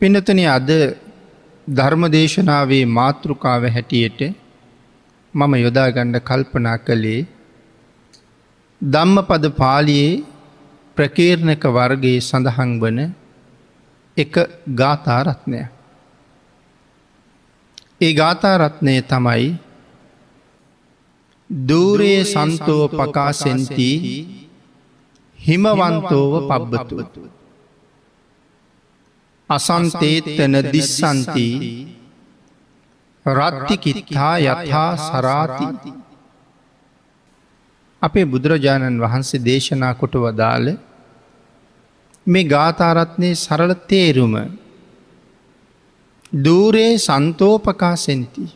පිනතන අද ධර්මදේශනාවේ මාතෘකාව හැටියට මම යොදාගණ්ඩ කල්පනා කළේ ධම්මපද පාලියේ ප්‍රකේර්ණක වර්ගයේ සඳහන් වන එක ගාථාරත්නය. ඒ ගාථාරත්නය තමයි දූරයේ සන්තෝ පකාසෙන්ති හිමවන්තෝව පබ්බතුවතු. අසන්තේත්තන දිස්සන්ති। රත්තිකිත්තා යථා සරාති. අපේ බුදුරජාණන් වහන්සේ දේශනා කොට වදාළ මේ ගාථාරත්නය සරල තේරුම දූරේ සන්තෝපකාසෙන්ති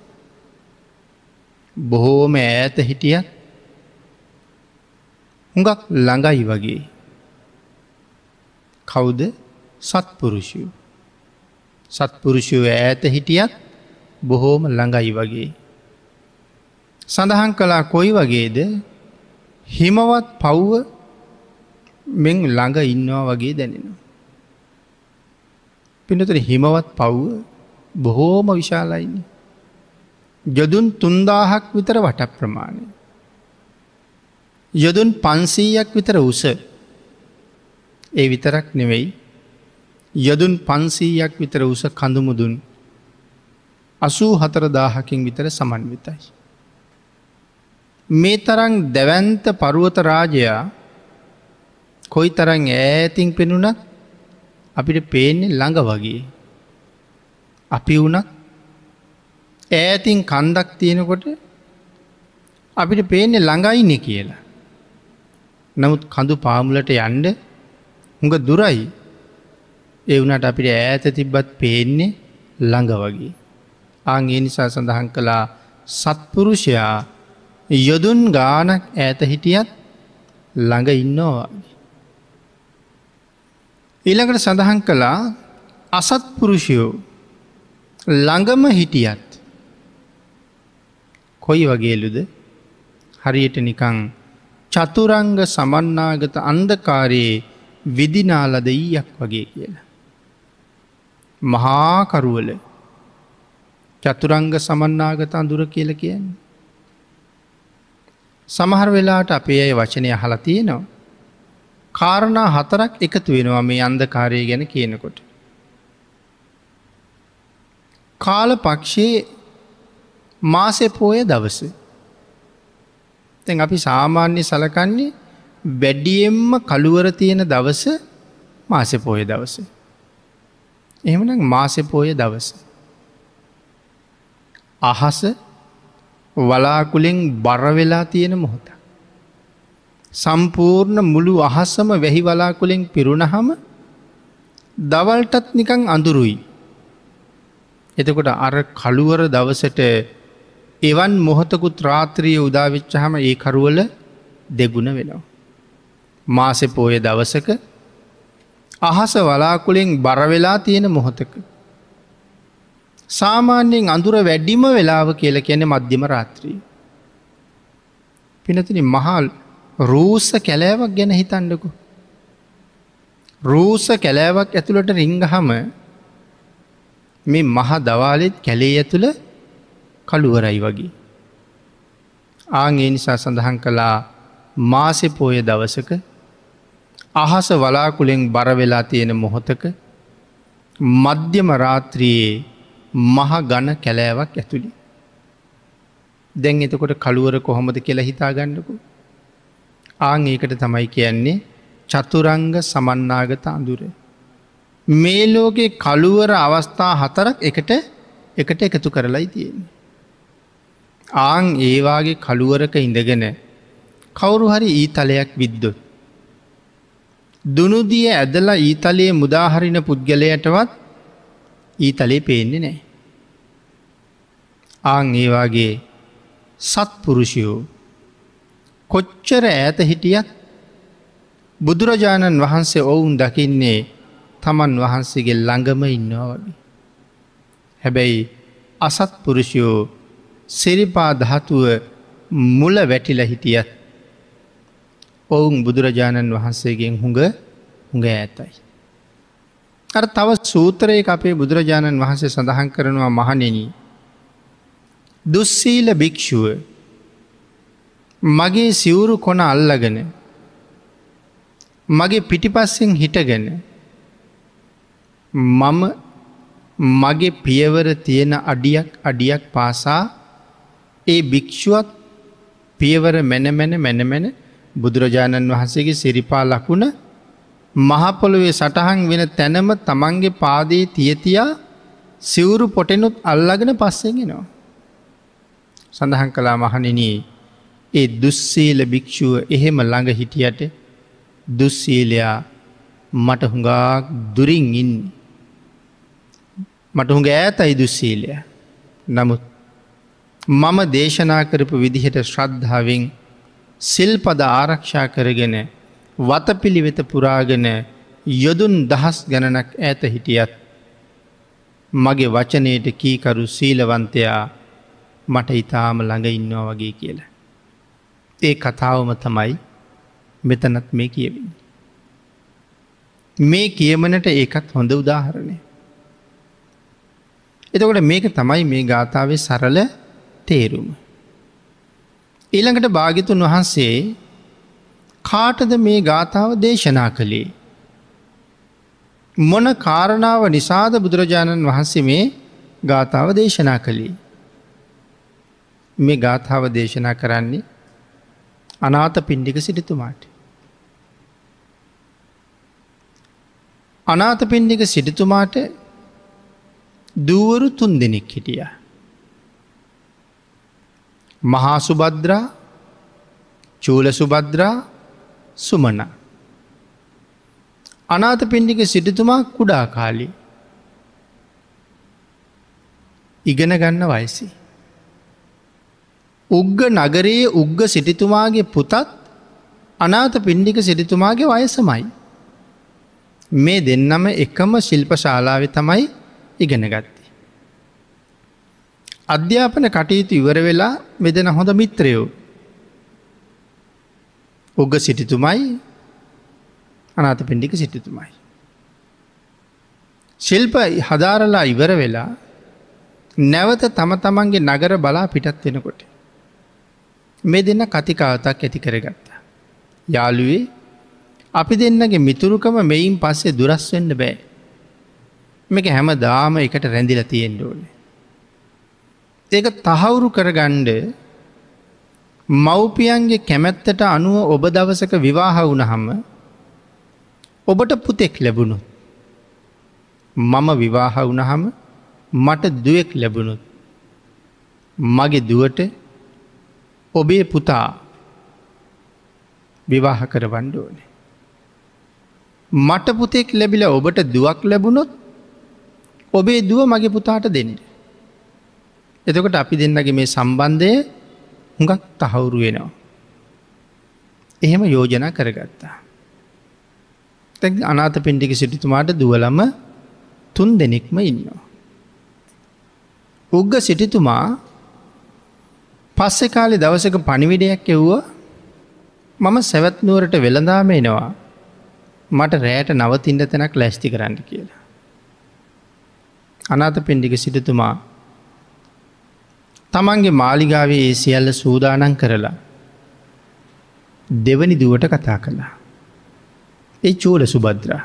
බොහෝම ඈත හිටියත් හුඟක් ළඟයි වගේ. කවුද? සත්පුරුෂය සත්පුරුෂයෝ ඈත හිටියත් බොහෝම ළඟයි වගේ සඳහන් කලා කොයි වගේද හිමවත් පව්ව මෙන් ළඟ ඉන්නවා වගේ දැනෙනවා. පිනතර හිමවත් පව්ව බොහෝම විශාලයින්න. යොදුන් තුන්දාහක් විතර වට ප්‍රමාණය. යොදුන් පන්සීයක් විතර උස ඒ විතරක් නෙවෙයි යොදුන් පන්සීයක් විතර උස කඳුමුදුන් අසූ හතර දාහකින් විතර සමන්විතයි. මේ තරන් දැවන්ත පරුවත රාජයා කොයි තරන් ඈතින් පෙනුනත් අපිට පේන්නේ ළඟ වගේ. අපි වුණත් ඈතින් කන්දක් තියෙනකොට අපිට පේන්නේ ළඟයිනෙ කියලා. නමුත් කඳු පාමුලට යන්ඩ හුඟ දුරයි ඒ වුණට අපිට ඈත තිබ්බත් පේන්නේ ළඟ වගේ. ආගේ නිසා සඳහන් කළා සත්පුරුෂයා යොදුන් ගානක් ඈත හිටියත් ළඟ ඉන්නවා. ඊළඟට සඳහන් කළා අසත්පුරුෂයෝ ළඟම හිටියත් කොයි වගේලුද හරියට නිකං චතුරංග සමන්නාගත අන්දකාරයේ විදිනාලද ඊයක් වගේ කියලා. මහාකරුවල චතුරංග සමන්නාගත අඳුර කියල කියන්නේ. සමහර වෙලාට අපේ අය වචනය හලා තියෙනවා. කාරණා හතරක් එකතු වෙනවා මේ අන්දකාරය ගැන කියනකොට. කාල පක්ෂයේ මාසෙ පෝය දවස. තැන් අපි සාමාන්‍ය සලකන්නේ වැඩියෙන්ම කළුවර තියෙන දවස මාසෙ පෝය දවස. එහෙමන මාසෙ පෝය දවස. අහස වලාකුලෙන් බරවෙලා තියෙන මොහොත. සම්පූර්ණ මුළු අහස්සම වැහි වලාකුලෙන් පිරුණහම දවල්ටත් නිකං අඳුරුයි. එතකොට අර කළුවර දවසට එවන් මොහොතකුත් රාත්‍රිය උදාවිච්චහම ඒ කරුවල දෙගුණ වෙනවා. මාසෙ පෝය දවසක අහස වලාකුලෙන් බරවෙලා තියෙන මොහොතක. සාමාන්‍යයෙන් අඳුර වැඩිම වෙලාව කියල කියන මධ්‍යම රාත්‍රී. පිනතින මහල් රූස කැලෑවක් ගැන හිතන්නකු. රූස කැලෑවක් ඇතුළට රිංගහම මේ මහ දවාලෙත් කැලේ ඇතුළ කළුවරයි වගේ. ආගේ නිසා සඳහන් කළා මාසෙ පෝය දවසක අහස වලාකුළෙන් බරවෙලා තියෙන මොහොතක මධ්‍යම රාත්‍රයේ මහ ගණ කැලෑවක් ඇතුළි. දැන් එතකොට කළුවර කොහොමද කියලා හිතා ගන්නකු. ආං ඒකට තමයි කියන්නේ චතුරංග සමන්නාගත අඳුර. මේ ලෝකෙ කළුවර අවස්ථා හතරක් එකට එකට එකතු කරලයි තියෙන්නේ. ආං ඒවාගේ කළුවරක ඉඳගෙන කවුරු හරි ඊතලයක් විද්දොත්. දුනුදිය ඇදලා ඊතලයේ මුදාහරින පුද්ගලයටවත් ඊතලේ පේන්නේ නෑ. ආං ඒවාගේ සත්පුරුෂයෝ කොච්චර ඈත හිටියත් බුදුරජාණන් වහන්සේ ඔවුන් දකින්නේ තමන් වහන්සේගේ ළඟම ඉන්නවා වගේ. හැබැයි අසත්පුරුෂයෝ සිරිපා දහතුව මුල වැටිල හිටියත් ඔවුන් බුදුරජාණන් වහන්සේගෙන් හුඟ හුඟ ඇතයි. අර තව සූත්‍රයක අපේ බුදුරජාණන් වහන්සේ සඳහන් කරනවා මහනෙනී. දුස්සීල භික්‍ෂුව මගේ සිවුරු කොන අල්ලගෙන මගේ පිටිපස්සෙන් හිටගෙන මම මගේ පියවර තියෙන අඩියක් අඩියක් පාසා ඒ භික්‍ෂුවත් පියවර මැනමැන මැනමැන බුදුරජාණන් වහන්සේගේ සිරිපා ලකුණ මහපොළොවේ සටහන් වෙන තැනම තමන්ගේ පාදයේ තියතියා සිවුරු පොටෙනුත් අල්ලගෙන පස්සෙන්ගෙනවා. සඳහන් කලා මහනිනී ඒ දුස්සීල භික්‍ෂුව එහෙම ළඟ හිටියට දුස්සීලයා මට හුඟාක් දුරින් ඉන්න. මට හුඟ ඈතයි දුස්සීලය. නමුත් මම දේශනා කරපු විදිහට ශ්‍රද්ධාවෙන් සිල්පද ආරක්ෂා කරගෙන වතපිළිවෙත පුරාගෙන යොදුන් දහස් ගණනක් ඇත හිටියත් මගේ වචනයට කීකරු සීලවන්තයා මට ඉතාම ළඟ ඉන්නවා වගේ කියලා. ඒ කතාවම තමයි මෙතනත් මේ කියවින්. මේ කියමනට ඒකත් හොඳ උදාහරණය. එතකොට මේක තමයි මේ ගාථාවේ සරල තේරුම. ඊළඟට භාගිතුන් වහන්සේ කාටද මේ ගාථාව දේශනා කළේ. මොන කාරණාව නිසාද බුදුරජාණන් වහන්සේ මේ ගාථාව දේශනා කළේ. මේ ගාථාව දේශනා කරන්නේ අනාත පින්ඩික සිටිතුමාට. අනාත පින්ඩික සිටිතුමාට දූවරු තුන් දෙනෙක් හිටිය. මහා සුබද්‍රා චූල සුබද්‍රා සුමන. අනාත පින්ඩික සිටිතුමා කුඩා කාලි. ඉගෙන ගන්න වයිසි. උග්ග නගරයේ උග්ග සිටිතුමාගේ පුතත් අනාත පින්ඩික සිටිතුමාගේ වයසමයි. මේ දෙන්නම එකම ශිල්ප ශාලාව තමයි ඉගෙන ගත්තේ. අධ්‍යාපන කටයුතු ඉවර වෙලා මෙදෙන හොඳ මිත්‍රයෝ උග සිටිතුමයි අනාත පින්ඩික සිටිතුමයි. ශිල්ප හදාරලා ඉවර වෙලා නැවත තම තමන්ගේ නගර බලා පිටත් වෙනකොට. මේ දෙන්න කතිකාවතක් ඇති කරගත්තා. යාළුවේ අපි දෙන්නගේ මිතුරුකම මෙයින් පස්සේ දුරස් වෙන්න බෑ. මේක හැම දාම එකට රැඳිල තියෙන්ට ඕනේ. ඒක තහවුරු කරගණ්ඩ මව්පියන්ගේ කැමැත්තට අනුව ඔබ දවසක විවාහ වුණහම ඔබට පුතෙක් ලැබුණු. මම විවාහ වුණහම මට දුවෙක් ලැබුණුත්. මගේ දුවට ඔබේ පුතා විවාහ කරවන්න ඕනේ. මට පුතෙක් ලැබිල ඔබට දුවක් ලැබුණොත් ඔබේ දුව මගේ පුතාට දෙන්න. එතකොට අපි දෙන්නගේ මේ සම්බන්ධය හුඟක් තහවුරු වෙනවා. එහෙම යෝජනා කරගත්තා. තැ අනාත පින්ටික සිටිතුමාට දුවලම තුන් දෙනෙක්ම ඉන්නවා. උග්ග සිටිතුමා පස්සෙ කාලෙ දවසක පණිවිඩයක් එව්ව මම සැවත්නුවරට වෙළඳාම එනවා මට රෑට නවතින්ට තැනක් ලැස්ති කරන්න කියලා. අනාත පෙන්ඩික සිටතුමා තමන්ගේ මාලිගාවේ ඒ සියල්ල සූදානන් කරලා දෙවනි දුවට කතා කළා. ඒ චූල සුබද්‍රා.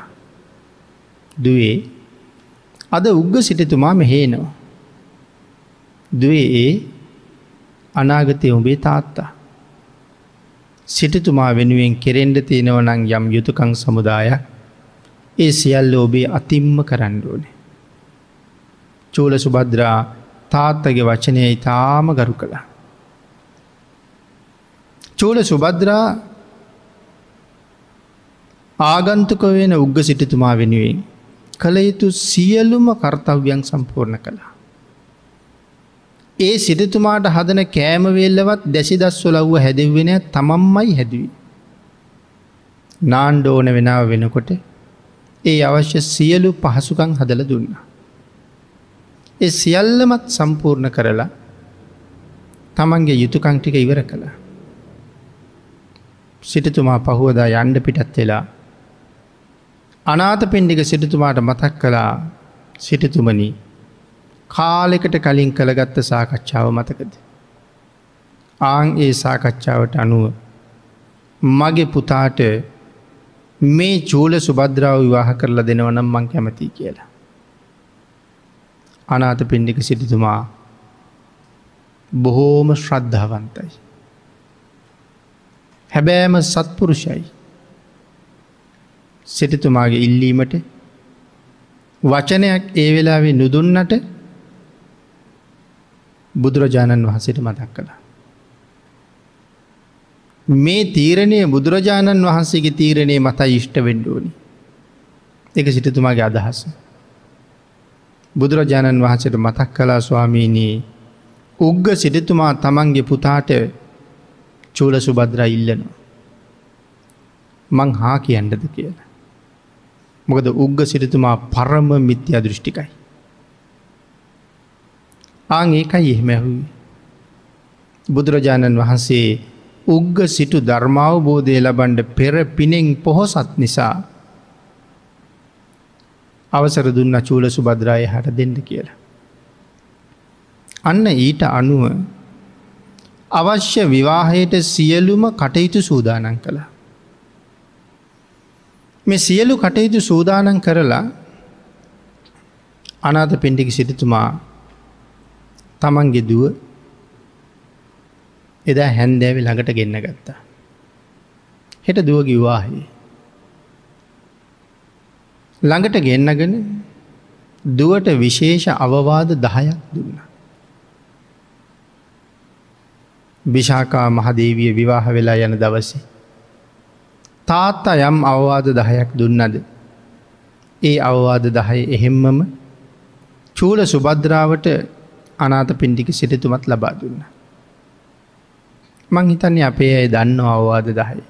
දුවේ අද උග්ග සිටතුමා මෙහේනවා. දුවේ ඒ අනාගතය උඹේ තාත්තා. සිටතුමා වෙනුවෙන් කෙරෙන්ඩ තියෙනවනං යම් යුතුකං සමුදායක් ඒ සියල්ල ඔබේ අතිම්ම කරන්න ඕනේ. චූල සුබද්‍රා තාත්තගේ වචනය ඉතාම ගරු කළා. චූල සුබද්‍රා ආගන්තුක වෙන උග්ග සිටිතුමා වෙනුවෙන් කළ යුතු සියලුම කර්තව්‍යන් සම්පූර්ණ කළා. ඒ සිටතුමාට හදන කෑමවෙල්ලවත් දැසි දස්වලව්ව හැදවෙන තමම්මයි හැදවී. නාන්්ඩ ඕන වෙනාව වෙනකොට ඒ අවශ්‍ය සියලු පහසුකං හදල දුන්න. ඒ සියල්ලමත් සම්පූර්ණ කරලා තමන්ගේ යුතුකංටික ඉවර කළ. සිටතුමා පහුවදා යන්ඩ පිටත් වෙලා අනාත පෙන්ඩික සිටතුමාට මතක් කළා සිටතුමනී කාලෙකට කලින් කළගත්ත සාකච්ඡාව මතකද. ආං ඒ සාකච්ඡාවට අනුව මගේ පුතාට මේ චූල සුබද්‍රාව විවාහ කරලා දෙනවනම් මං කැමති කියලා. අනාත පින්ඩික සිටිතුමා බොහෝම ශ්‍රද්ධාවන්තයි. හැබෑම සත්පුරුෂයි සිටිතුමාගේ ඉල්ලීමට වචනයක් ඒ වෙලාවේ නුදුන්නට බුදුරජාණන් වහන්සේට මතක් කළා. මේ තීරණය බුදුරජාණන් වහන්සේගේ තීරණය මතයි ඉෂ්ට වෙන්ඩුවනි. එක සිටතුමාගේ අදහස. බුදුරජාණන් වහන්සට මතක් කලා ස්වාමීනී උග්ග සිටතුමා තමන්ගේ පුතාට චූල සුබද්‍ර ඉල්ලනවා. මං හා කියන්නද කියලා. මොකද උග්ග සිටතුමා පරම මිත්‍යා දෘෂ්ටිකයි. ආං ඒකයි එහෙම ඇහුයි. බුදුරජාණන් වහන්සේ උග්ග සිටු ධර්මාවබෝධය ලබන්ඩ පෙර පිනෙන් පොහොසත් නිසා අවසර දුන්න චූල සුබද්‍රාය හට දෙන්න කියලා. අන්න ඊට අනුව අවශ්‍ය විවාහයට සියලුම කටයුතු සූදානන් කළා. මේ සියලු කටයුතු සූදානන් කරලා අනාත පෙන්ඩිකි සිටිතුමා තමන්ගේ දුව එදා හැන්දෑවි ළඟට ගෙන්න්න ගත්තා. හෙට දුව ගිවාහි. ළඟට ගෙන්නගෙන දුවට විශේෂ අවවාද දහයක් දුන්න. භිෂාකා මහදේවිය විවාහ වෙලා යන දවසේ. තාත්තා යම් අවවාද දහයක් දුන්නද. ඒ අවවාද දහය එහෙම්මම චූල සුබද්‍රාවට අනාත පින්ටික සිටතුමත් ලබා දුන්න. මං හිතන්නේ අපේ අය දන්න අවවාද දහයි.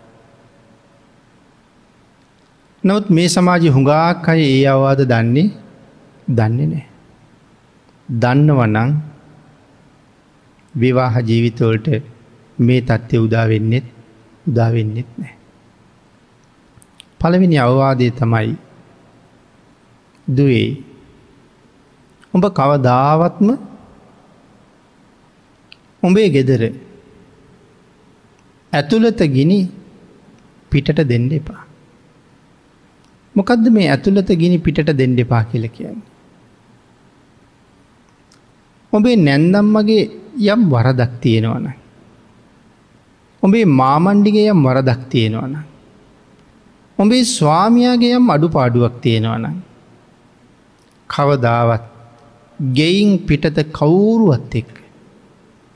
නොත් මේ සමාජි හුඟාක් අය ඒ අවවාද දන්නේ දන්නේ නෑ. දන්නවනං විවාහ ජීවිතවලට මේ තත්ත්ය උදාවෙන්නෙත් උදාවෙන්නෙත් නෑ. පළවෙනි අවවාදය තමයි දුවේ උඹ කවදාවත්ම උඹේ ගෙදර ඇතුළත ගිනි පිටට දෙන්න එපා. මොකදද මේ ඇතුළත ගිනි පිටට දෙන්න එපා කියල කියන්නේ. ඔබේ නැන්දම්මගේ යම් වරදක් තියෙනවන. ඔබේ මාමණ්ඩිගේ යම් වරදක් තියෙනවන. ඔබේ ස්වාමයාගේ යම් අඩු පාඩුවක් තියෙනවන. කවදාවත් ගෙයින් පිටත කවුරුවත් එක්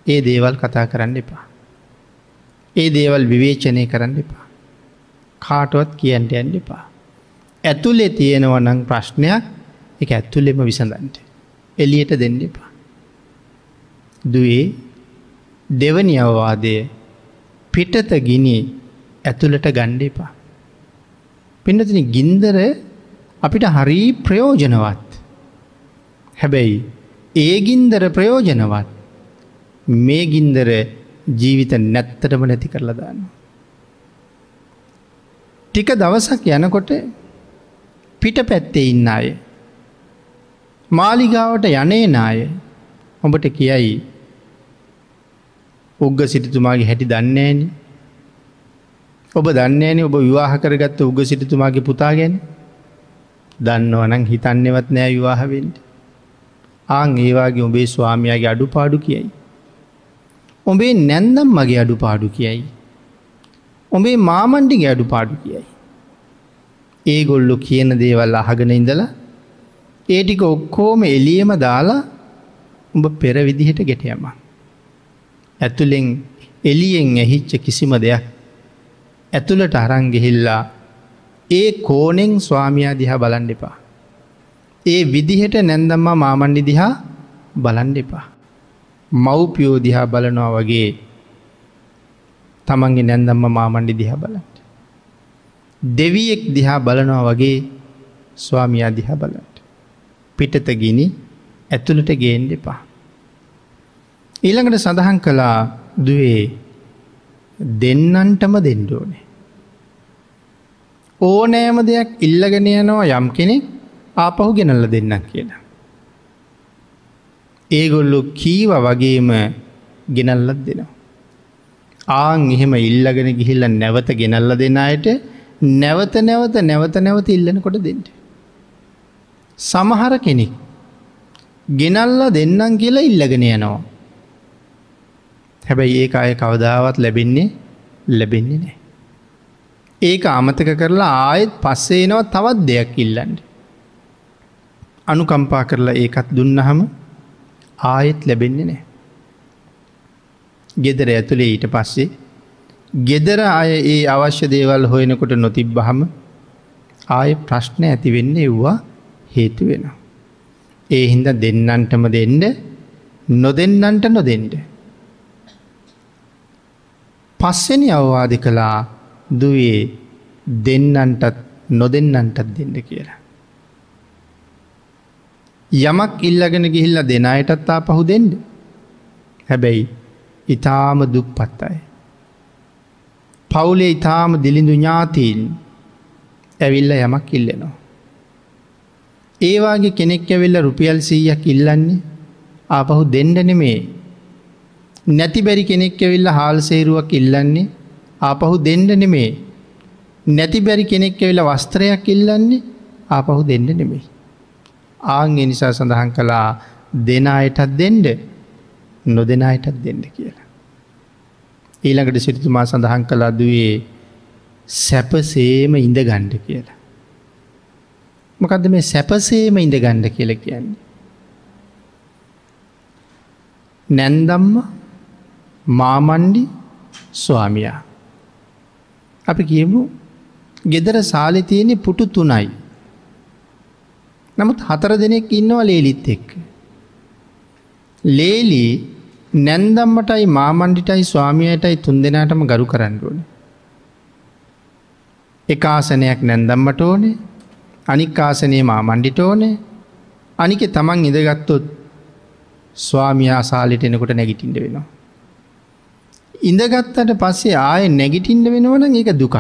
ඒ දේවල් කතා කරන්න එපා. ඒ දේවල් විවේචනය කරන්න එපා. කාටුවත් කියන්ට යන්න එපා. ඇතුලේ තියෙනවනං ප්‍රශ්නයක් එක ඇත්තුලෙම විසඳන්ට. එලියට දෙන්න එපා. දුවේ දෙවනි අවවාදය පිටත ගිනි ඇතුළට ගණ්ඩ එපා. පින්නතින ගින්දර අපිට හරි ප්‍රයෝජනවත්. හැබැයි ඒ ගින්දර ප්‍රයෝජනවත් මේ ගින්දර ජීවිත නැත්තටම නැති කරලා දාන්න. ටික දවසක් යනකොට පිට පැත්තේ ඉන්න අය. මාලිගාවට යනේ නාය ඔබට කියයි උග්ග සිටිතුමාගේ හැටි දන්නේන ඔබ දන්නේන ඔබ විවාහ කරගත්ත උග සිටිතුමාගේ පුතා ගැන දන්නවනං හිතන්නවත් නෑ විවාහවෙන්ට ආං ඒවාගේ ඔබේ ස්වාමයාගේ අඩු පාඩු කියයි ඔබේ නැන්දම් මගේ අඩු පාඩු කියයි. ඔබේ මාමණ්ඩිගේ අඩු පාඩු කියයි. ඒගොල්ලො කියන දේවල් අහගෙන ඉඳලා ඒටික ඔක්කෝම එලියම දාලා උඹ පෙර විදිහට ගෙටයම. ඇතුළෙන් එලියෙන් ඇහිච්ච කිසිම දෙයක් ඇතුළට අරංගෙහිල්ලා ඒ කෝනෙන් ස්වාමයා දිහා බලන්ඩ එපා. ඒ විදිහට නැන්දම්මා මාමණ්ඩි දිහා බලන්ඩ එපා. මව්පියෝ දිහා බලනවා වගේ තමන්ගේ නැන්දම්ම මාමණ්ඩි දිහා බලට. දෙවියෙක් දිහා බලනවා වගේ ස්වාමයා දිහා බලට. පිටත ගිනි ඇතුළට ගේන්ඩ එපා. ඊළඟට සඳහන් කළා දුවේ දෙන්නන්ටම දෙන්ඩෝනේ. ඕනෑම දෙයක් ඉල්ලගෙන යනවා යම් කෙනෙක් ආපහු ගෙනල්ල දෙන්න කියලා. ඒගොල්ලු කීව වගේම ගෙනල්ලත් දෙනවා. ආං එහෙම ඉල්ලගෙන ගිහිල්ල නැවත ගෙනල්ල දෙන අයට නැවත නැවත නැවත නැවත ඉල්ලනකොට දෙට. සමහර කෙනෙක් ගෙනල්ල දෙන්නම් කියලා ඉල්ලගෙන යනවා. හැබැයි ඒ අය කවදාවත් ලැබෙන්නේ ලැබෙන්නේ නෑ. ඒක අමතක කරලා ආයෙත් පස්සේනවා තවත් දෙයක් ඉල්ලන්ට. අනුකම්පා කරලා ඒකත් දුන්නහම ආයෙත් ලැබෙන්නේ නෑ. ගෙදර ඇතුළේ ඊට පස්සේ ගෙදර අය ඒ අවශ්‍ය දේවල් හොයනකොට නොතිබ්බහම ආය ප්‍රශ්න ඇතිවෙන්න එව්වා හේතු වෙන. ඒ හින්ද දෙන්නන්ටම දෙන්න නොදෙන්නන්ට නොදෙන්ට. පස්සෙන අවවාද කළා දුවේ දෙන්නන්ටත් නොදෙන්නන්ටත් දෙන්න කියලා. යමක් ඉල්ලගෙන ගිහිල්ල දෙනයටත්තා පහු දෙෙන්ඩ. හැබැයි ඉතාම දුප්පත් අය. පවුලේ ඉතාම දිලිඳු ඥාතීන් ඇවිල්ල යමක් ඉල්ලෙනවා. ඒවාගේ කෙනෙක් ඇවෙල්ල රුපියල් සීයක් ඉල්ලන්නේ ආපහු දෙන්ඩනෙමේ නැති බැරි කෙනෙක් ඇවිල්ල හාල්සේරුවක් ඉල්ලන්නේ ආපහු දෙන්ඩ නෙමේ නැති බැරි කෙනෙක් ඇවිල වස්ත්‍රයක් ඉල්ලන්නේ ආපහු දෙන්න නෙමෙයි. ආං එනිසා සඳහන් කළා දෙන අයටත් දෙන්ඩ නොදෙන අයටත් දෙන්න කියලා. ඊළඟට සිරිතුමා සඳහන් කළා දුවේ සැපසේම ඉඳ ගණ්ඩ කියලා. මොකද මේ සැපසේම ඉඳ ගණ්ඩ කියල කියන්නේ. නැන්දම්ම මාමණ්ඩි ස්වාමියා. අපි කියමු ගෙදර සාලි තියෙනෙ පුටු තුනයි. නමුත් හතර දෙනෙක් ඉන්නවා ලේලිත් එක්ක. ලේලි නැන්දම්මටයි මාමණ්ඩිටයි ස්වාමියයටයි තුන් දෙනාටම ගරු කරන්නඩුවන. එක ආසනයක් නැන්දම්මට ඕනේ අනික් ආසනයේ මාමණ්ඩිට ඕනේ අනික තමන් ඉඳගත්තොත් ස්වාමියා සාලිට එනකොට නැගිටින්ට වෙනවා. ඉඳගත්තට පස්සේ ආය නැගිටින්ට වෙනවන ඒක දුකක්.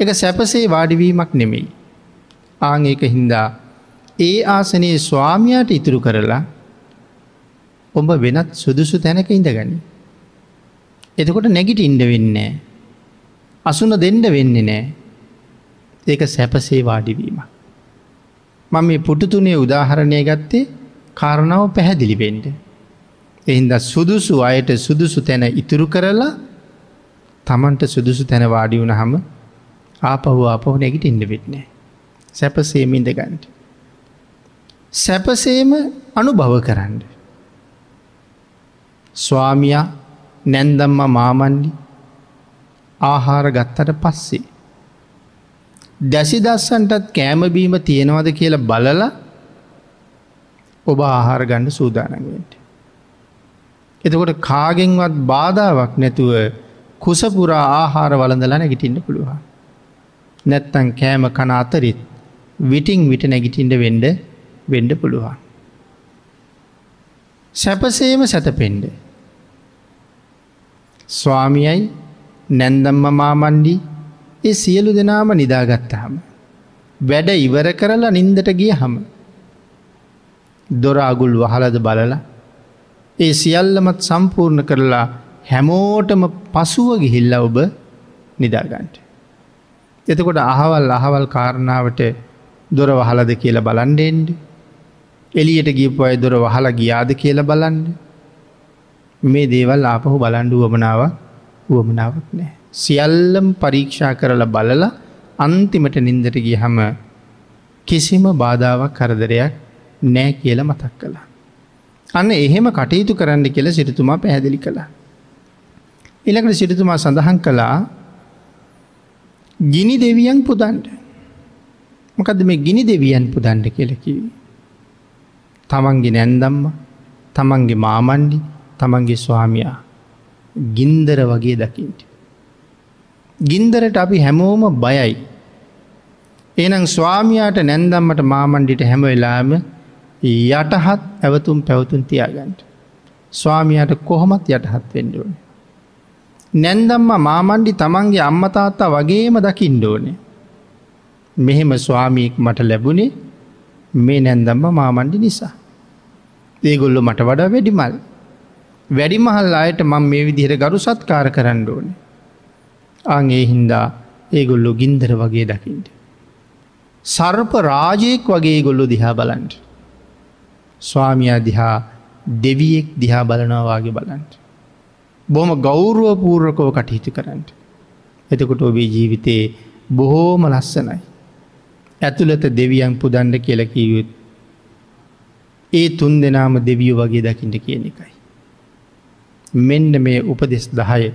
එක සැපසේ වාඩිවීමක් නෙමෙයි. ආං ඒක හින්දා ඒ ආසනයේ ස්වාමයාට ඉතුරු කරලා ඔබ වෙනත් සුදුසු තැනක ඉඳගනි. එතකොට නැගිට ඉන්ඩ වෙන්නේ. අසුන දෙන්ඩ වෙන්නේ නෑ. ඒක සැපසේ වාඩිවීම. මම මේ පුටුතුනේ උදාහරණය ගත්තේ කාරණාව පැහැදිලිවෙන්ඩ. එහින්ද සුදුසු අයට සුදුසු තැන ඉතුරු කරලා තමන්ට සුදුසු තැන වාඩි වුණ හම ආපහු ආපහු නැගිට ඉන්න වෙටනෑ. සැපසේම ඉඳගන්ට. සැපසේම අනුභව කරන්න. ස්වාමියා නැන්දම්ම මාමන්ඩි ආහාර ගත්තට පස්සේ. දැසි දස්සන්ටත් කෑමබීම තියෙනවද කියලා බලලා ඔබ ආහාර ගණ්ඩ සූදානගට. එතකොට කාගෙන්වත් බාධාවක් නැතුව කුසපුරා ආහාර වලඳලා නැගිටින්න පුළුවන්. නැත්තන් කෑම කන අතරිත් විටිං විට නැගිටින්ට වෙන්ඩ වෙන්ඩ පුළුවන්. සැපසේම සැතපෙන්ඩ. ස්වාමියයි නැන්දම්ම මාමණ්ඩි ඒ සියලු දෙනාම නිදාගත්තහම. වැඩ ඉවර කරලා නින්දට ගිය හම. දොර අගුල් වහලද බලලා ඒ සියල්ලමත් සම්පූර්ණ කරලා හැමෝටම පසුව ගිහිල්ල ඔබ නිදාගන්ට. එතකොට අහවල් අහවල් කාරණාවට දොර වහලද කියලා බලන්ඩෙන්ඩ එලියට ගිපු අය දොර වහලා ගියාද කියලා බලන්න මේ දේවල් ආපහු බලන්ඩු වමනාව වුවමනාවක් නෑ. සියල්ලම් පරීක්ෂා කරලා බලලා අන්තිමට නින්දට ගිය හම කිසිම බාධාවක් කරදරයක් නෑ කියල මතක් කළා. අන්න එහෙම කටයුතු කරන්න කියල සිරිතුමා පැහැදිලි කළා. එලකට සිරිතුමා සඳහන් කළා ගිනි දෙවියන් පුදන්ට මොකද මේ ගිනි දෙවියන් පුදන්ඩ කියලකිව. තමන්ගේ නැන්දම්ම තමන්ගේ මාමණ්ඩි තමන්ගේ ස්වාමයා ගින්දර වගේ දකිින්ට. ගින්දරට අපි හැමෝම බයයි. එනම් ස්වාමයාට නැන්දම්මට මාමණ්ඩිට හැම වෙලාම යටහත් ඇවතුම් පැවතුන් තියාගන්ට. ස්වාමයාට කොහොමත් යටහත් වෙන්ඩුවන. නැන්දම්ම මාමණ්ඩි තමන්ගේ අම්මතාත්තා වගේම දකිින්ඩෝනේ. මෙහෙම ස්වාමීක් මට ලැබුණේ මේ නැන්දම්ම මාමණ්ඩි නිසා. ඒගොල්ලො මට වඩා වැඩිමල්. වැඩිමහල් අයට මං මේ විදිහට ගරු සත්කාර කරන්න ඕන. අගේ හින්දා ඒගොල්ලො ගින්දර වගේ දකිින්ට. සර්ප රාජයෙක් වගේ ගොල්ලො දිහා බලන්ට. ස්වාමියයා දිහා දෙවියෙක් දිහා බලනවාගේ බලන්ට. බොහොම ගෞරුව පූර්වකව කටයුතු කරන්නට. එතකොට ඔබේ ජීවිතයේ බොහෝම ලස්සනයි. ඇතුළත දෙවියන් පුදන්ඩ කියලකීයුත් ඒ තුන් දෙනාම දෙවියෝ වගේ දකිට කියන එකයි. මෙන්න මේ උපදෙස් දහය.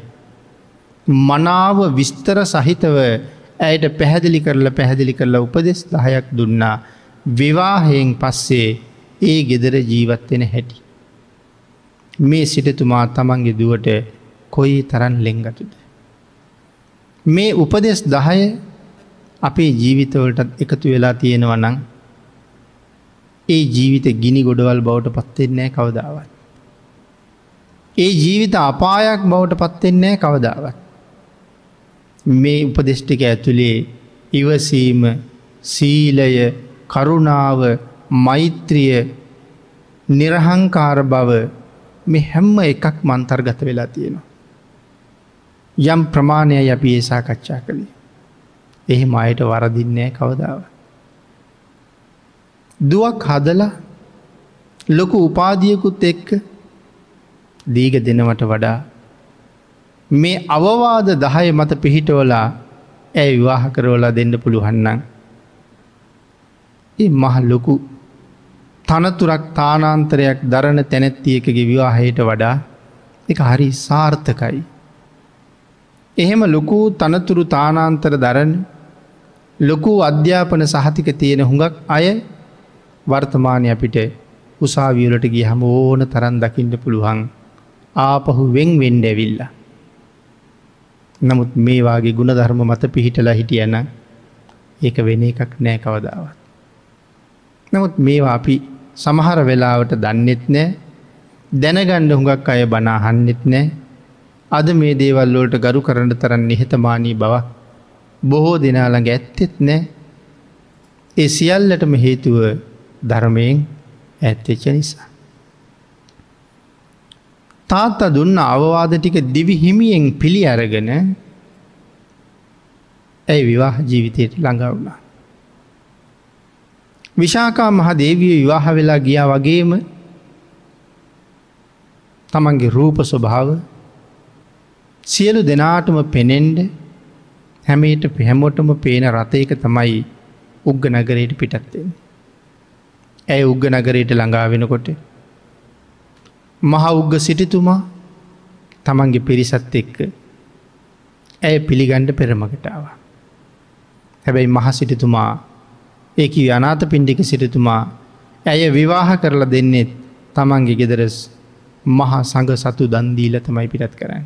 මනාව විස්තර සහිතව ඇයට පැහැදිලි කරලා පැහැදිලි කරලා උපදෙස් දහයක් දුන්නා විවාහයෙන් පස්සේ ඒ ගෙදර ජීවත්වෙන හැටි. මේ සිටතුමා තමන්ගේ දුවට කොයි තරන් ලෙංගතුද. මේ උපදෙස් දහය අපේ ජීවිතවලටත් එකතු වෙලා තියෙනවනං ඒ ජීවිත ගිනි ගොඩවල් බවට පත්වෙන්නෑ කවදාවත්. ඒ ජීවිත අපායක් බවට පත්වෙන්නෑ කවදාවත්. මේ උපදෙෂ්ටික ඇතුළේ ඉවසීම සීලය කරුණාව මෛත්‍රිය නිරහංකාර බව මේ හැම්ම එකක් මන්තර්ගත වෙලා තියෙනවා. යම් ප්‍රමාණය අපි ඒ සාකච්ඡා කළේ. එහෙම අයට වරදින්නේ කවදාව. දුවක් හදලා ලොකු උපාදියකුත් එක්ක දීග දෙනවට වඩා මේ අවවාද දහය මත පිහිටවලා ඇය විවාහ කරවලා දෙන්න පුළුවන්නම්. ඒ මහ ලොකු තනතුරක් තානාන්තරයක් දරණ තැනැත්තියකගේ විවාහයට වඩා එක හරි සාර්ථකයි. එහෙම ලොකු තනතුරු තානාන්තර දරන ලොකු අධ්‍යාපන සහතික තියෙන හුඟක් අය වර්තමානය අපිට උසාවියලට ගිය හම ඕන තරන් දකිින්ට පුළුවන් ආපහු වෙන් වෙන්ඩ ඇවිල්ල. නමුත් මේවාගේ ගුණ ධර්ම මත පිහිටලා හිටියන ඒක වෙන එකක් නෑ කවදාවත්. නමුත් මේවා අපි සමහර වෙලාවට දන්නෙත් නෑ දැනගණ්ඩ හුඟක් අය බනාහන්නෙත් නෑ අද මේ දේවල්ලෝට ගරු කරන්න තරන්න නිහතමානී බවක් බොහෝ දෙනාළඟ ඇත්තෙත් නෑ ඒ සියල්ලටම හේතුව ධර්මයෙන් ඇත්තෙච්ච නිසා. තාත්තා දුන්න අවවාද ටික දිවි හිමියෙන් පිළි අරගෙන ඇයි විවාහ ජීවිතයට ළඟවුණා. විශාකා මහ දේවිය විවාහ වෙලා ගියා වගේම තමන්ගේ රූප ස්වභාව සියලු දෙනාටම පෙනෙන්ඩ හැමේට පැහැමොටම පේන රථයක තමයි උග්ග නගරයට පිටත්වෙන්. ඇය උග්ග නගරයට ළඟා වෙනකොට මහ උග්ග සිටිතුමා තමන්ගේ පිරිසත් එක්ක ඇය පිළිගණ්ඩ පෙරමකටාව. හැබැයි මහ සිටිතුමා ඒක අනාත පින්ඩික සිටිතුමා ඇය විවාහ කරලා දෙන්නෙත් තමන්ගේ ගෙදරස් මහා සඟ සතු දන්දීල තමයි පිටත් කරන්න.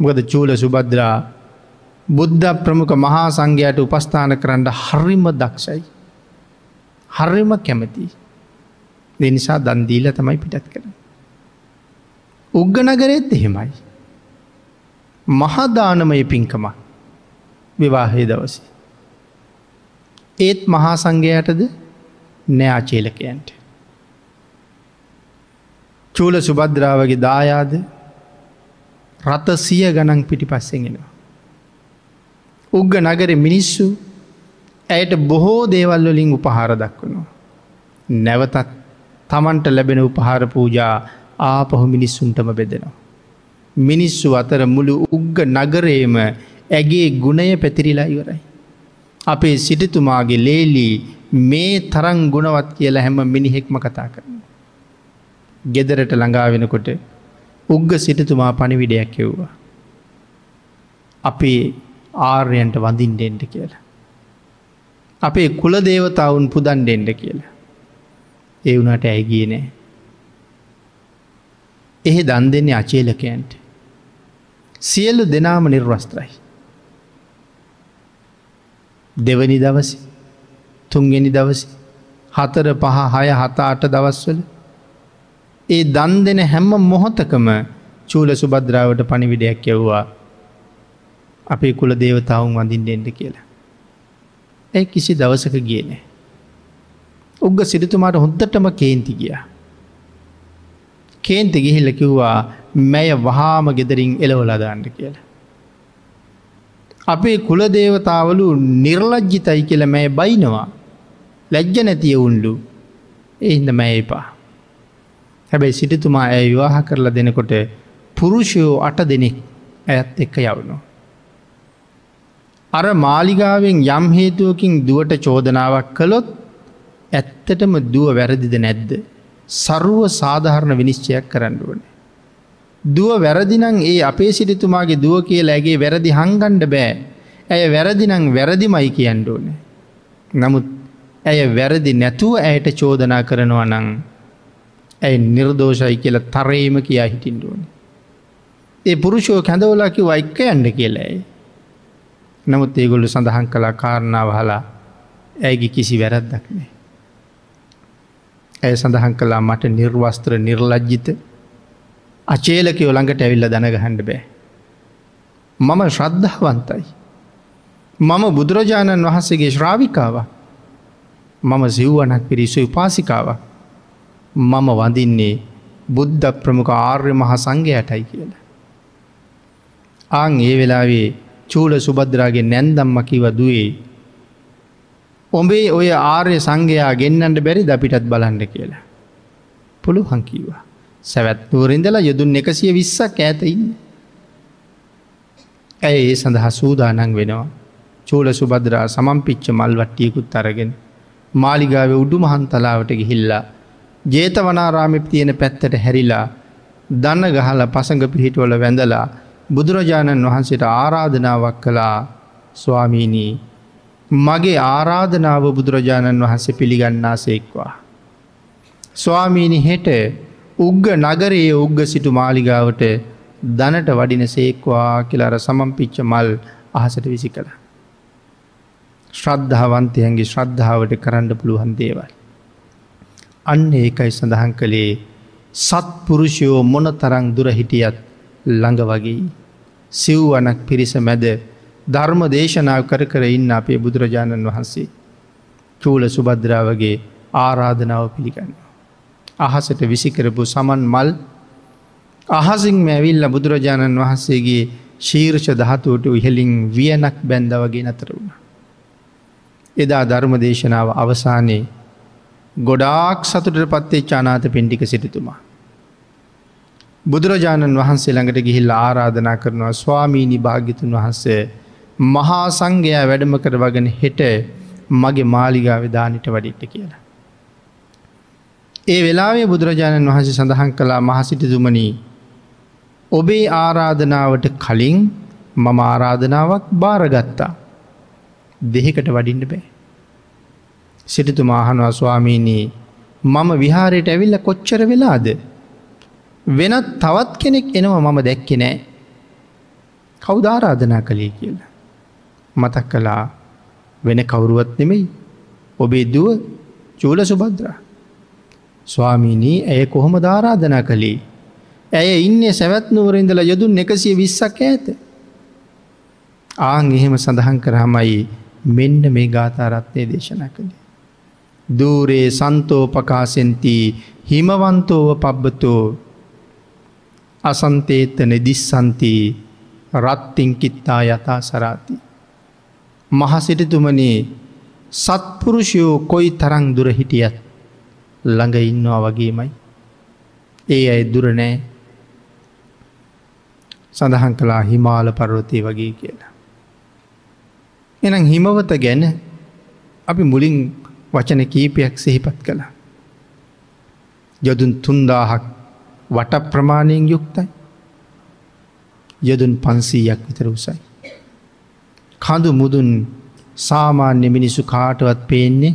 මොකද චූල සුබද්‍රා බුද්ධ ප්‍රමුඛ මහා සංඝයට උපස්ථාන කරන්න හරිම දක්ෂයි. හරිම කැමති. දෙනිසා දන්දීල තමයි පිටත් කරන. උග්ගනගරෙත් එහෙමයි. මහදානමය පින්කම විවාහය දවස. ඒත් මහා සංඝයටද නෑආචේලකයන්ට. චූල සුබද්‍රාවගේ දායාද රත සිය ගණන් පිටි පස්සෙන්ගෙනවා. උග්ග නගර මිනිස්සු ඇයට බොහෝ දේවල්වලින් උපහාර දක්වනවා. නැවතත් තමන්ට ලැබෙන උපහාර පූජා ආපහු මිනිස්සුන්ටම බෙදෙනවා. මිනිස්සු අතර මුළු උග්ග නගරේම ඇගේ ගුණය පැතිරිලා ඉවරයි. අපේ සිටිතුමාගේ ලේලී මේ තරං ගුණවත් කියලා හැම මිනිහෙක්ම කතා කරන. ගෙදරට ළඟා වෙනකොට උග්ග සිටතුමා පණිවිඩයක් එව්වා. අපේ ආර්යන්ට වඳින්ඩෙන්ට කියලා. අපේ කුල දේවතාවුන් පුදන්ඩෙන්ඩ කියලා. ඒ වුණට ඇයිගිය නෑ. එහෙ දන් දෙන්නේ අචේලකයන්ට. සියල්ලු දෙනාම නිර්වස්ත්‍රයි. දෙවනි දවස තුන්ගෙනි දවස හතර පහ හය හතා අට දවස්වල ඒ දන් දෙන හැම්ම මොහොතකම චූල සුබද්‍රාවට පණිවිඩයක් යව්වා අපේ කුල දේවතාවුන් වඳින් දෙෙන්ට කියලා. ඇ කිසි දවසක ගියනේ. උග්ග සිරිතුමාට හොද්දටම කේන්ති ගිය. කේන්ති ගිහිල්ල කිව්වා මැය වහාම ගෙදරින් එලවලදාන්න කියලා. අපේ කුලදේවතාවලු නිර්ලජ්ජිතයි කියල මෑ බයිනවා ලැජ්ජ නැතිය උන්ලු එහින්ද මැයිපා. හැබැයි සිටිතුමා ඇය විවාහ කරලා දෙනකොට පුරුෂයෝ අට දෙනෙක් ඇත් එක්ක යවුණු. අර මාලිගාවෙන් යම් හේතුවකින් දුවට චෝදනාවක් කළොත් ඇත්තටම දුව වැරදිද නැද්ද. සරුව සාධහරණ විනිශ්චයක් කරන්න ඕනේ. දුව වැරදිනං ඒ අපේ සිරිතුමාගේ දුව කියලා ඇගේ වැරදි හංගණ්ඩ බෑ. ඇය වැරදිනං වැරදිමයි කියන්න ඕනේ. නමුත් ඇය වැරදි නැතුව ඇයට චෝදනා කරනවා නං ඇයි නිර්දෝෂයි කියල තරේම කියා හිටින්ඩුවන. ඒ පුරුෂෝ කැඳවලාකි වයික්ක යන්න කියලයි. නමුත් ඒගොල්ලු සඳහන් කලා කාරණාව හලා ඇයගේ කිසි වැරද්දක් නෑ. ඇය සඳහන් කලා මට නිර්වස්ත්‍ර නිර්ලජ්ජිත අචේලකයෝ ළඟට ඇවිල්ල දැනගහන්ඩ බෑ. මම ශ්‍රද්ධාවන්තයි. මම බුදුරජාණන් වහන්සේගේ ශ්‍රාවිකාව මම සිව්වනක් පිරිසු උපාසිකාව මම වඳින්නේ බුද්ධ ප්‍රමුඛ ආර්ය මහා සංඝයටයි කියලා. ආං ඒ වෙලාවේ චූල සුබද්‍රාගේ නැන්දම්ම කිව දුවේ. ඔබේ ඔය ආර්ය සංඝයා ගෙන්න්නට බැරි දපිටත් බලන්න කියලා. පුළු හංකීවා. සැවැත් නුවරින්දලා යොදුන් එකසිය විස්සක් ඇතඉන්න. ඇය ඒ සඳහා සූදානන් වෙනවා. චූල සුබද්‍රා සමම්පිච්ච මල්වට්ටියකුත් අරගෙන. මාලිගාව උඩු මහන්තලාවට ගිහිල්ලා. ජේතවනාරාමි තියෙන පැත්තට හැරිලා දන්න ගහල පසඟ පිහිටවල වැඳලා බුදුරජාණන් වහන්සේට ආරාධනාවක් කළා ස්වාමීනී මගේ ආරාධනාව බුදුරජාණන් වහන්සේ පිළිගන්නා සේක්වා. ස්වාමීණි හෙට උග්ග නගරයේ උග්ග සිටු මාලිගාවට දනට වඩින සේක්වා කියලාර සමම්පිච්ච මල් අහසට විසි කළ. ශ්‍රද්ධාවන්තයන්ගේ ශ්‍රද්ධාවට කරන්න පුළුවන් දේවල්. අන්න ඒකයි සඳහන් කළේ සත්පුරුෂයෝ මොන තරං දුර හිටියත් ළඟ වගේ සිව්වනක් පිරිස මැද ධර්ම දේශනාව කර කර ඉන්න අපේ බුදුරජාණන් වහන්සේ චූල සුබද්‍රාවගේ ආරාධනාව පිළිගන්න. අහසට විසිකරපු සමන් මල් අහසින් මැවිල්ල බුදුරජාණන් වහන්සේගේ ශීර්ෂ දහතුවට ඉහලින් වියනක් බැන්ද වගේ නතර වුණ. එදා ධර්ම දේශනාව අවසානයේ ගොඩාක් සතුට පත්තේ චානාත පින්ටික සිටිතුමා. බුදුරජාණන් වහන්සේ ළඟට ගිහිල්ල ආරාධනා කරනවා ස්වාමීණි භාගිතුන් වහන්සේ මහා සංඝයා වැඩම කර වගෙන හෙට මගේ මාලිගාව දානිට වඩිට්ට කියලා. ඒ වෙලාවේ බුදුරජාණන් වහන්සේ සඳහන් කළා මහසිටිතුමනී ඔබේ ආරාධනාවට කලින් මම ආරාධනාවක් භාරගත්තා. දෙහිකට වඩින්ට බෑ. සිටිතු මාහනවා ස්වාමීනී මම විහාරයට ඇවිල්ල කොච්චර වෙලාද. වෙනත් තවත් කෙනෙක් එනවා මම දැක්කෙ නෑ. කෞදාරාධනා කළේ කියලා. මතක් කළා වෙන කවුරුවත් නෙමෙයි ඔබේ දුව චූල සුබද්‍රා. ස්වාමීනී ඇය කොහොම ධාරාධනා කළේ. ඇය ඉන්නේ සැවැත් නුවරඉඳල යොදුන් එකසිය විස්සක් ඇත. ආං එහෙම සඳහන් කරහමයි මෙන්න මේ ගාථාරත්නය දේශනා කළේ. දූරේ සන්තෝපකාසෙන්ති හිමවන්තෝව පබ්බතෝ අසන්තේත නෙදිස්සන්ති රත්තිංකිත්තා යතා සරාති. මහසිටිතුමනේ සත්පුරුෂයෝ කොයි තරං දුර හිටියත් ළඟ ඉන්නවා වගේමයි. ඒ අයි දුරනෑ සඳහන් කලා හිමාල පරවතය වගේ කියලා. එනම් හිමවත ගැන අපි මුලින් වචන කීපයක් සෙහිපත් කළා. යොදුන් තුන්දාහක් වට ප්‍රමාණයෙන් යුක්තයි. යොදුන් පන්සීයක් විතර උසයි. කඳු මුදුන් සාමාන්‍ය මිනිස්සු කාටවත් පේන්නේ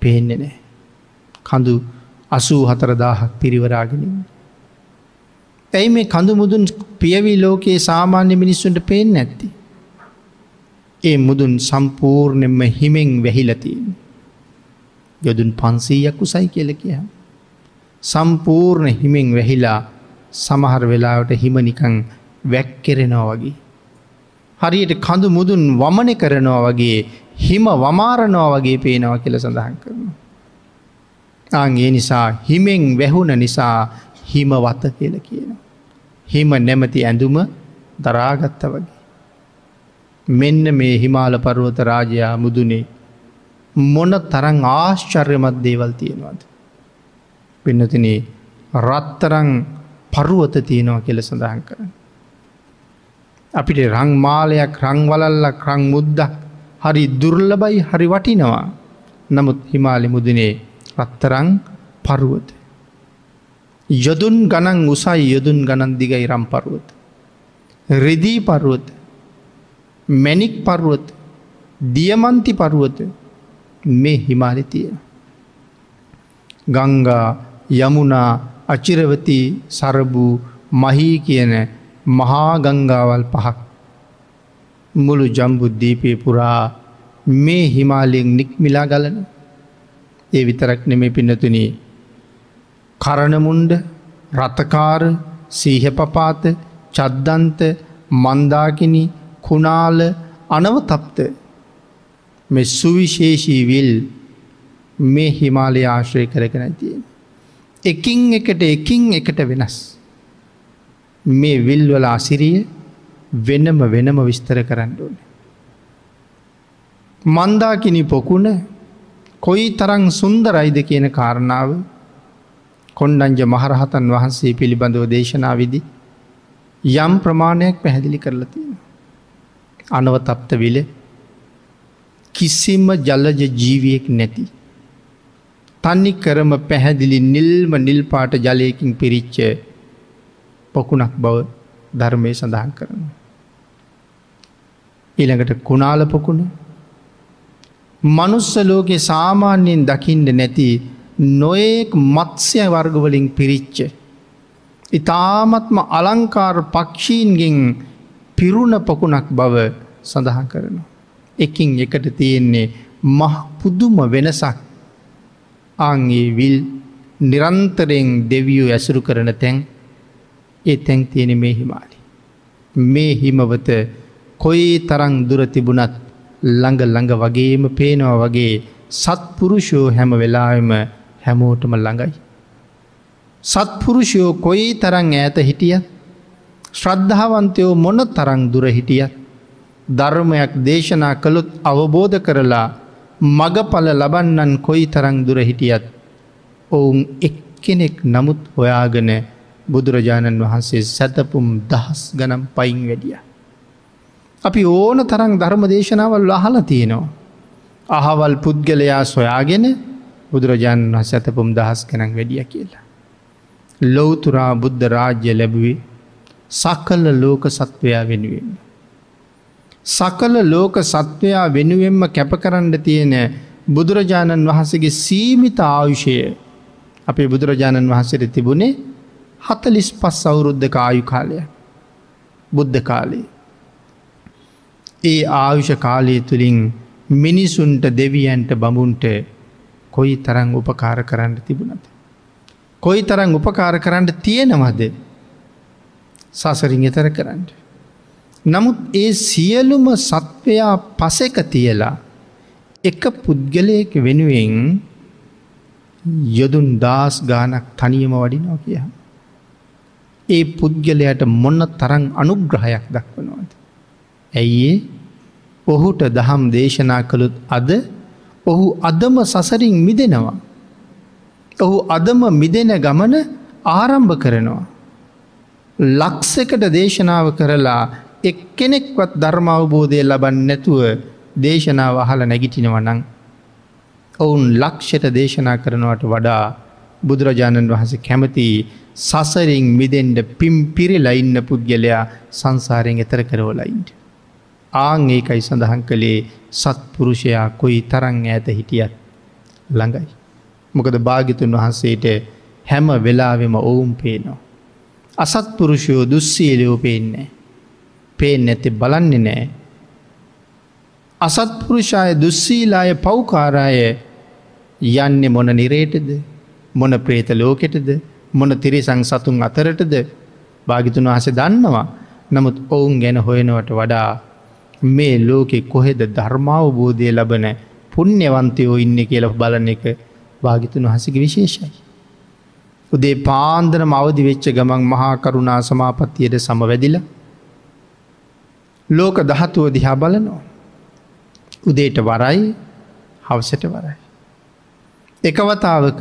පේන්නේ නෑ. කඳු අසූ හතරදාහක් පිරිවරාගෙනින්. ඇයි මේ කඳු මුදුන් පියවී ලෝකයේ සාමාන්‍ය මිනිස්සුන්ට පේෙන් නැත්ති. ඒ මුදුන් සම්පූර්ණයෙන්ම හිමෙන් වැහිලතින්. යොදුන් පන්සීයක් උසයි කියල කිය. සම්පූර්ණ හිමෙන් වැහිලා සමහර වෙලාවට හිමනිකං වැැක්කෙරෙනවා වගේ. හරියට කඳු මුදුන් වමන කරනවා වගේ හිම වමාරණවා වගේ පේනවා කියල සඳහන් කරනවා. අන්ගේ නිසා හිමෙන් වැැහුණ නිසා හිම වත කියල කියන. හිම නැමති ඇඳුම දරාගත්ත වගේ. මෙන්න මේ හිමාල පරුවත රාජයා මුදුනේ මොන තරං ආශ්චර්යමත් දේවල් තියෙනවාද. පින්නතිනේ රත්තරං පරුවත තියෙනවා කියල සඳහන් කරන්න. අපිට රංමාලයක් රංවලල්ලක් රං මුද්දක් හරි දුර්ලබයි හරි වටිනවා. නමුත් හිමාලි මුදනේ රත්තරං පරුවත. යොදුන් ගණන් උසයි යොදුන් ගණන් දිගයි රම් පරුවත. රෙදී පරුවත මැනික් පරුවත දියමන්ති පරුවත මේ හිමාලි තියෙන. ගංගා යමුණා අචිරවති සරබූ මහී කියන මහා ගංගාවල් පහක් මුළු ජම්බුද්ධීපය පුරා මේ හිමාලයෙන් නික්මිලා ගලන ඒ විතරක් නෙමේ පින්නතුනී කරණමුන්ඩ රථකාර සීහපපාත චද්දන්ත මන්දාකිනි කුණාල අනවතප්ත මෙ සුවිශේෂී විල් මේ හිමාලය ආශ්‍රය කරගෙන තියෙන. එකින් එකට එකින් එකට වෙනස්. මේ විල්වල අසිරිය වෙනම වෙනම විස්තර කරන්න ඕන. මන්දාකිනි පොකුණ කොයි තරං සුන්දරයිද කියන කාරණාව කොන්්ඩංජ මහරහතන් වහන්සේ පිළිබඳව දේශනාවිදි යම් ප්‍රමාණයක් පැහැදිලි කරලා තියෙන. අනවතප්ත විල කිසිම ජල්ලජ ජීවියෙක් නැති. තන්නි කරම පැහැදිලි නිල්ම නිල්පාට ජලයකින් පිරිච්ච පොකුණක් බව ධර්මය සඳහන් කරන. ඊළඟට කුණාල පොකුණ මනුස්ස ලෝකෙ සාමාන්‍යයෙන් දකිින්ට නැති නොයෙක් මත්ස්‍ය වර්ගවලින් පිරිච්ච. ඉතාමත්ම අලංකාර පක්ෂීන්ගෙන් පිරුණ පොකුණක් බව සඳහන් කරනවා. එකින් එකට තියෙන්නේ මහ පුදුම වෙනසක් ආගේ විල් නිරන්තරයෙන් දෙවියෝ ඇසුරු කරන තැන් ඒ තැන් තියෙන මේ හිමාලි. මේ හිමවත කොයි තරං දුර තිබුණත් ළඟ ළඟ වගේම පේනවා වගේ සත්පුරුෂෝ හැම වෙලාම හැමෝටම ළඟයි. සත්පුරුෂයෝ කොයි තරං ඈත හිටියත් ශ්‍රද්ධාවන්තයෝ මොන තරං දුර හිටියත් ධර්මයක් දේශනා කළොත් අවබෝධ කරලා මගඵල ලබන්නන් කොයි තරං දුර හිටියත් ඔවුන් එක්කෙනෙක් නමුත් හොයාගෙන බුදුරජාණන් වහන්සේ සැතපුම් දහස් ගනම් පයින් වැඩිය. අපි ඕන තරං ධර්ම දේශනාවල් අහලා තියෙනවා. අහවල් පුද්ගලයා සොයාගෙන බුදුරජාණන් වහ සැතපුම් දහස් කනක් වැඩිය කියලා. ලොවතුරා බුද්ධ රාජ්‍ය ලැබුවේ සකල්ල ලෝක සත්වයා වෙනුවෙන්. සකල ලෝක සත්වයා වෙනුවෙන්ම කැපකරන්න තියෙන බුදුරජාණන් වහන්සේගේ සීමිත ආයුෂය අපේ බුදුරජාණන් වහන්සේට තිබුණේ හතලිස් පස් අවුරුද්ධ ආයු කාලය බුද්ධ කාලේ. ඒ ආයුෂ කාලය තුළින් මිනිසුන්ට දෙවියන්ට බමුන්ට කොයි තරං උපකාර කරන්න තිබුණද. කොයි තරං උපකාර කරන්න තියෙනවද සසරින් එතර කරන්න. නමුත් ඒ සියලුම සත්වයා පසෙක තියලා එක පුද්ගලයක වෙනුවෙන් යොදුන් දස් ගානක් තනියම වඩිනෝ කිය. ඒ පුද්ගලයට මොන්න තරං අනුග්‍රහයක් දක්වනවාද. ඇයිඒ ඔහුට දහම් දේශනා කළුත් අද ඔහු අදම සසරින් මිදෙනවා. ඔහු අදම මිදෙන ගමන ආරම්භ කරනවා. ලක්සකට දේශනාව කරලා එක්කෙනෙක්වත් ධර්මාවබෝධය ලබන්න නැතුව දේශනාව අහල නැගිටිනවනං. ඔවුන් ලක්ෂට දේශනා කරනවට වඩා බුදුරජාණන් වහස කැමති සසරින් මිදෙන්ට පිම් පිරිලා ඉන්න පුද්ගලයා සංසාරයෙන් එතර කරවලයින්ට. ආං ඒකයි සඳහන් කළේ සත්පුරුෂයා කොයි තරං ඇත හිටියත් ළඟයි. මොකද භාගිතුන් වහන්සේට හැම වෙලාවෙම ඔවුන් පේනවා. අසත්පුරුෂයෝ දුස්සීලයෝ පේන්නේ. පේෙන් නැති බලන්නේ නෑ. අසත්පුරුෂාය දුස්සීලාය පව්කාරාය යන්නේ මොන නිරේටද මොන ප්‍රේත ලෝකෙටද මොන තිරිසං සතුන් අතරටද භාගිතුන් වහස දන්නවා නමුත් ඔවුන් ගැන හොයනවට වඩා මේ ලෝකෙ කොහෙද ධර්මාවබෝධය ලබන පුුණ්‍යවන්තයෝ ඉන්න කියල බලන එක භාගිතුන් වහසක විශේෂයි. උදේ පාන්දර මවදි වෙච්ච ගමන් මහා කරුණා සමාපත්තියට සමවැදිල ලෝක දහතුව දිහා බලනවා. උදේට වරයි හවසට වරයි. එකවතාවක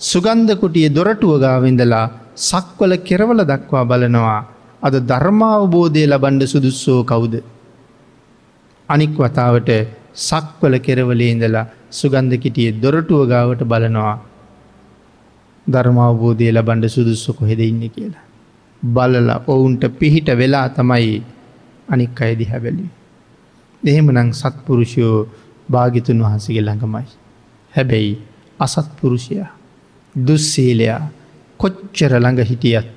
සුගන්ධකුටිය දොරටුව ගාවිඳලා සක්වල කෙරවල දක්වා බලනවා අද ධර්මාවබෝධය ලබන්ඩ සුදුස්සෝ කවුද. අනික් වතාවට සක්වල කෙරවලේ ඉඳලා සුගන්ධකිටිය දොරටුව ගාවට බලනවා ධර්මාවබෝධය ලබන්ඩ සුදුස්සො කොහෙද ඉන්න කියලා. බලල ඔවුන්ට පිහිට වෙලා තමයි අනික් අයදි හැබැලි. එහෙම නං සත්පුරුෂයෝ භාගිතුන් වහන්සගේ ළඟමයි. හැබැයි අසත්පුරුෂයා දුස්සීලයා කොච්චර ළඟ හිටියත්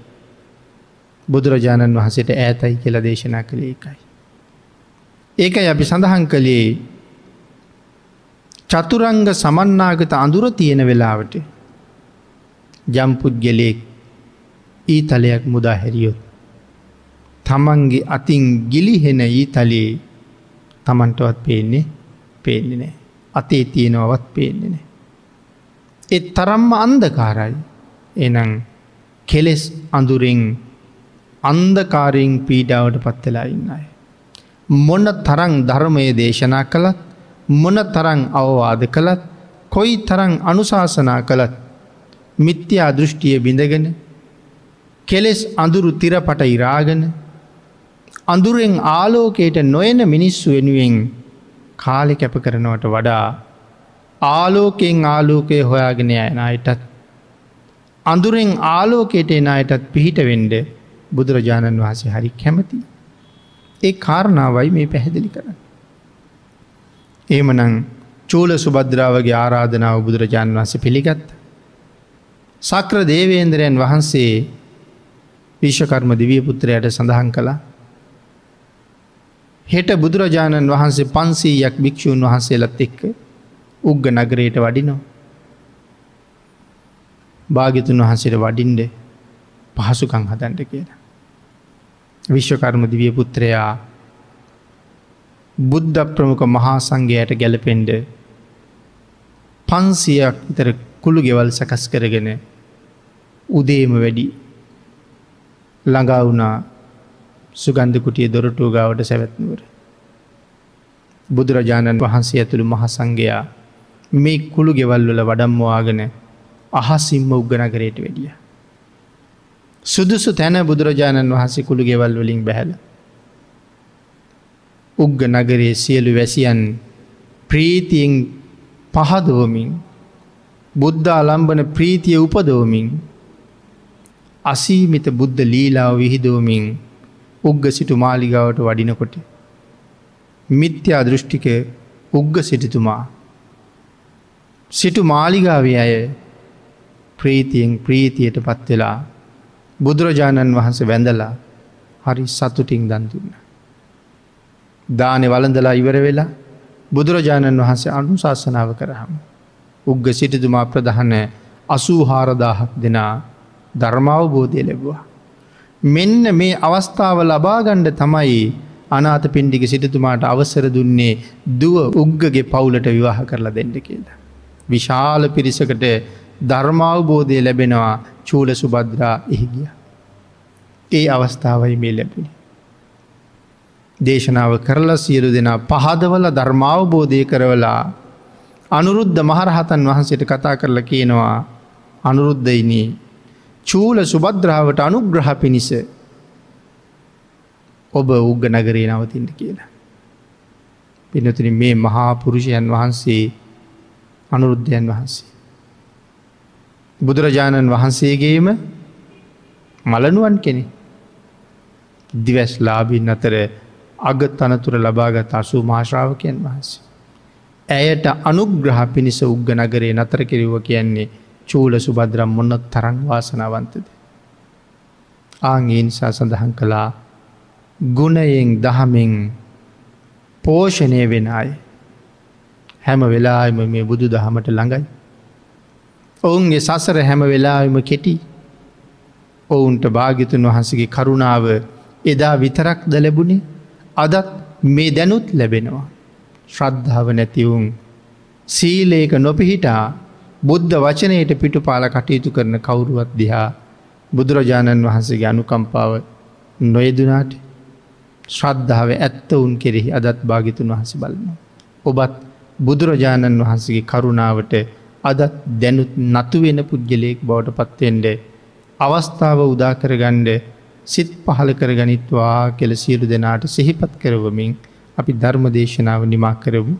බුදුරජාණන් වහසට ඈතයි කියල දේශනා කළේ එකයි. ඒකයි අපි සඳහන් කළේ චතුරංග සමන්නාගත අඳුර තියෙන වෙලාවට ජම්පුද්ගලයෙක් ඊ තලයක් මුදා හැරියොත්. තමන්ගේ අතින් ගිලිහෙන ඊ තලයේ තමන්ටවත් පේන්නේ පේන්නේ නෑ. අතේ තියෙනවත් පේන්නේ නෑ. එත් තරම්ම අන්දකාරයි එනං කෙලෙස් අඳුරෙන් අන්දකාරයෙන් පීඩාවට පත්වෙලා ඉන්න අය. මොන්න තරං ධර්මය දේශනා කළත් මොන තරං අවවාද කළත් කොයි තරං අනුශාසනා කළත් මිත්‍යා දෘෂ්ටිය බිඳගෙන කෙලෙස් අඳුරු තිරපට ඉරාගෙන අඳුරෙන් ආලෝකයට නොයන මිනිස්සු වෙනුවෙන් කාලෙ කැප කරනවට වඩා ආලෝකයෙන් ආලෝකය හොයාගෙන යන අයටත් අඳුරෙන් ආලෝකයට එන අයටත් පිහිට වෙන්ඩ බුදුරජාණන් වහන්සේ හරි කැමති. ඒ කාරණාවයි මේ පැහැදිලි කරන්න. ඒමනං චූල සුබද්‍රාවගේ ආරාධනාව බුදුරජාණන් වහස පිළිගත්ත. සක්‍ර දේවේන්ද්‍රයන් වහන්සේ විශ්වකර්ම දිවිය පුත්‍රයට සඳහන් කළා. හෙට බුදුරජාණන් වහන්සේ පන්සීයක් භික්‍ෂූන් වහන්සේලත් එක්ක උග්ග නගරයට වඩිනෝ. භාගිතුන් වහන්සේට වඩින්ඩ පහසුකං හදන්ට කියලා. විශ්වකර්ම දිවිය පුත්‍රයා බුද්ධ ප්‍රමුඛ මහා සංඝයට ගැලපෙන්ඩ පන්සියක් විතර කුළු ගෙවල් සකස් කරගෙන උදේම වැඩි ළඟා වුණා සුගන්ධකුටිය දොරටුව ගාවට සැවැත්නුවර. බුදුරජාණන් වහන්සේ ඇතුළු මහසංඝයා මේ කුළු ගෙවල්වල වඩම්මවාගෙන අහසිම්ම උග්ගනගරයට වැඩිය. සුදුසු තැන බුදුරජාණන් වහන්සේ කුළු ගෙවල් වලින් බැහැල. උග්ග නගරයේ සියලු වැසියන් ප්‍රීතියෙන් පහදෝමින් බුද්ධ අලම්බන ප්‍රීතිය උපදෝමින් අසීමිත බුද්ධ ලීලාව විහිදෝමින් උග්ග සිටු මාලිගාවට වඩිනකොට. මිත්‍යා දෘෂ්ටික උග්ග සිටිතුමා. සිටු මාලිගාවේ අය ප්‍රීතියෙන් ප්‍රීතියට පත්වෙලා බුදුරජාණන් වහන්ස වැඳලා හරි සතුටින් දන්තුන්න. දානෙ වලඳලා ඉවර වෙලා බුදුරජාණන් වහන්සේ අනුශාසනාව කරහම. උග්ග සිටිතුමා ප්‍රධහන අසූහාරදාහක් දෙනා ධර්මාවබෝධය ලැබවා. මෙන්න මේ අවස්ථාව ලබාගණ්ඩ තමයි අනාත පින්ඩික සිටතුමාට අවසර දුන්නේ දුව උග්ගගේ පවුලට විවාහ කරලා දෙන්න කියලා. විශාල පිරිසකට ධර්මාවබෝධය ලැබෙනවා චූල සුබද්‍රා එහිගිය. ඒ අවස්ථාවයි මේ ලැබුණ. දේශනාව කරලා සියලු දෙනා පහදවල ධර්මාවබෝධය කරවලා අනුරුද්ධ මහරහතන් වහන්සේට කතා කරලා කියනවා අනුරුද්ධයිනී චූල සුබද්‍රාවට අනුග්‍රහ පිණිස ඔබ උග්ග නගරේ නවතින්ට කියලා. පිනතුන මේ මහා පුරුෂයන් වහන්සේ අනුරුද්ධයන් වහන්සේ. බුදුරජාණන් වහන්සේගේම මලනුවන් කෙනෙ දිවැස් ලාබින් අතර අගත් අනතුර ලබාගත් අසූ මාශ්‍රාවකයන් වහන්සේ. ඇයට අනුග්‍රහ පිණිස උග්ග නගරේ නතර කිරව කියන්නේ චූල සුබද්‍රම් මොන්න තරන් වාසනාවන්තද. ආගේ නිසා සඳහන් කළා ගුණයෙන් දහමෙන් පෝෂණය වෙන අය හැම වෙලාම මේ බුදු දහමට ළඟයි. ඔවුන්ගේ සසර හැම වෙලාම කෙටි ඔවුන්ට භාගිතුන් වහන්සගේ කරුණාව එදා විතරක් ද ලැබුණේ අදත් මේ දැනුත් ලැබෙනවා. ශ්‍රද්ධාව නැතිවුන් සීලේක නොපිහිටා බුද්ධ වචනයට පිටු පාල කටයුතු කරන කවුරුවත් දිහා බුදුරජාණන් වහන්සේගේ අනුකම්පාව නොයදුනාට ශ්‍රද්ධාව ඇත්ත උන් කෙරෙහි අදත් භාගිතුන් වහස බලනවා. ඔබත් බුදුරජාණන් වහන්සේගේ කරුණාවට අදත් දැනුත් නතුවෙන පුද්ගලයෙක් බවට පත්වෙන්ඩ අවස්ථාව උදා කරගණ්ඩ සිත් පහල කරගනිත්වා කෙල සියලු දෙනාට සිහිපත් කරවමින් අපි ධර්ම දේශනාව නිමා කරවූ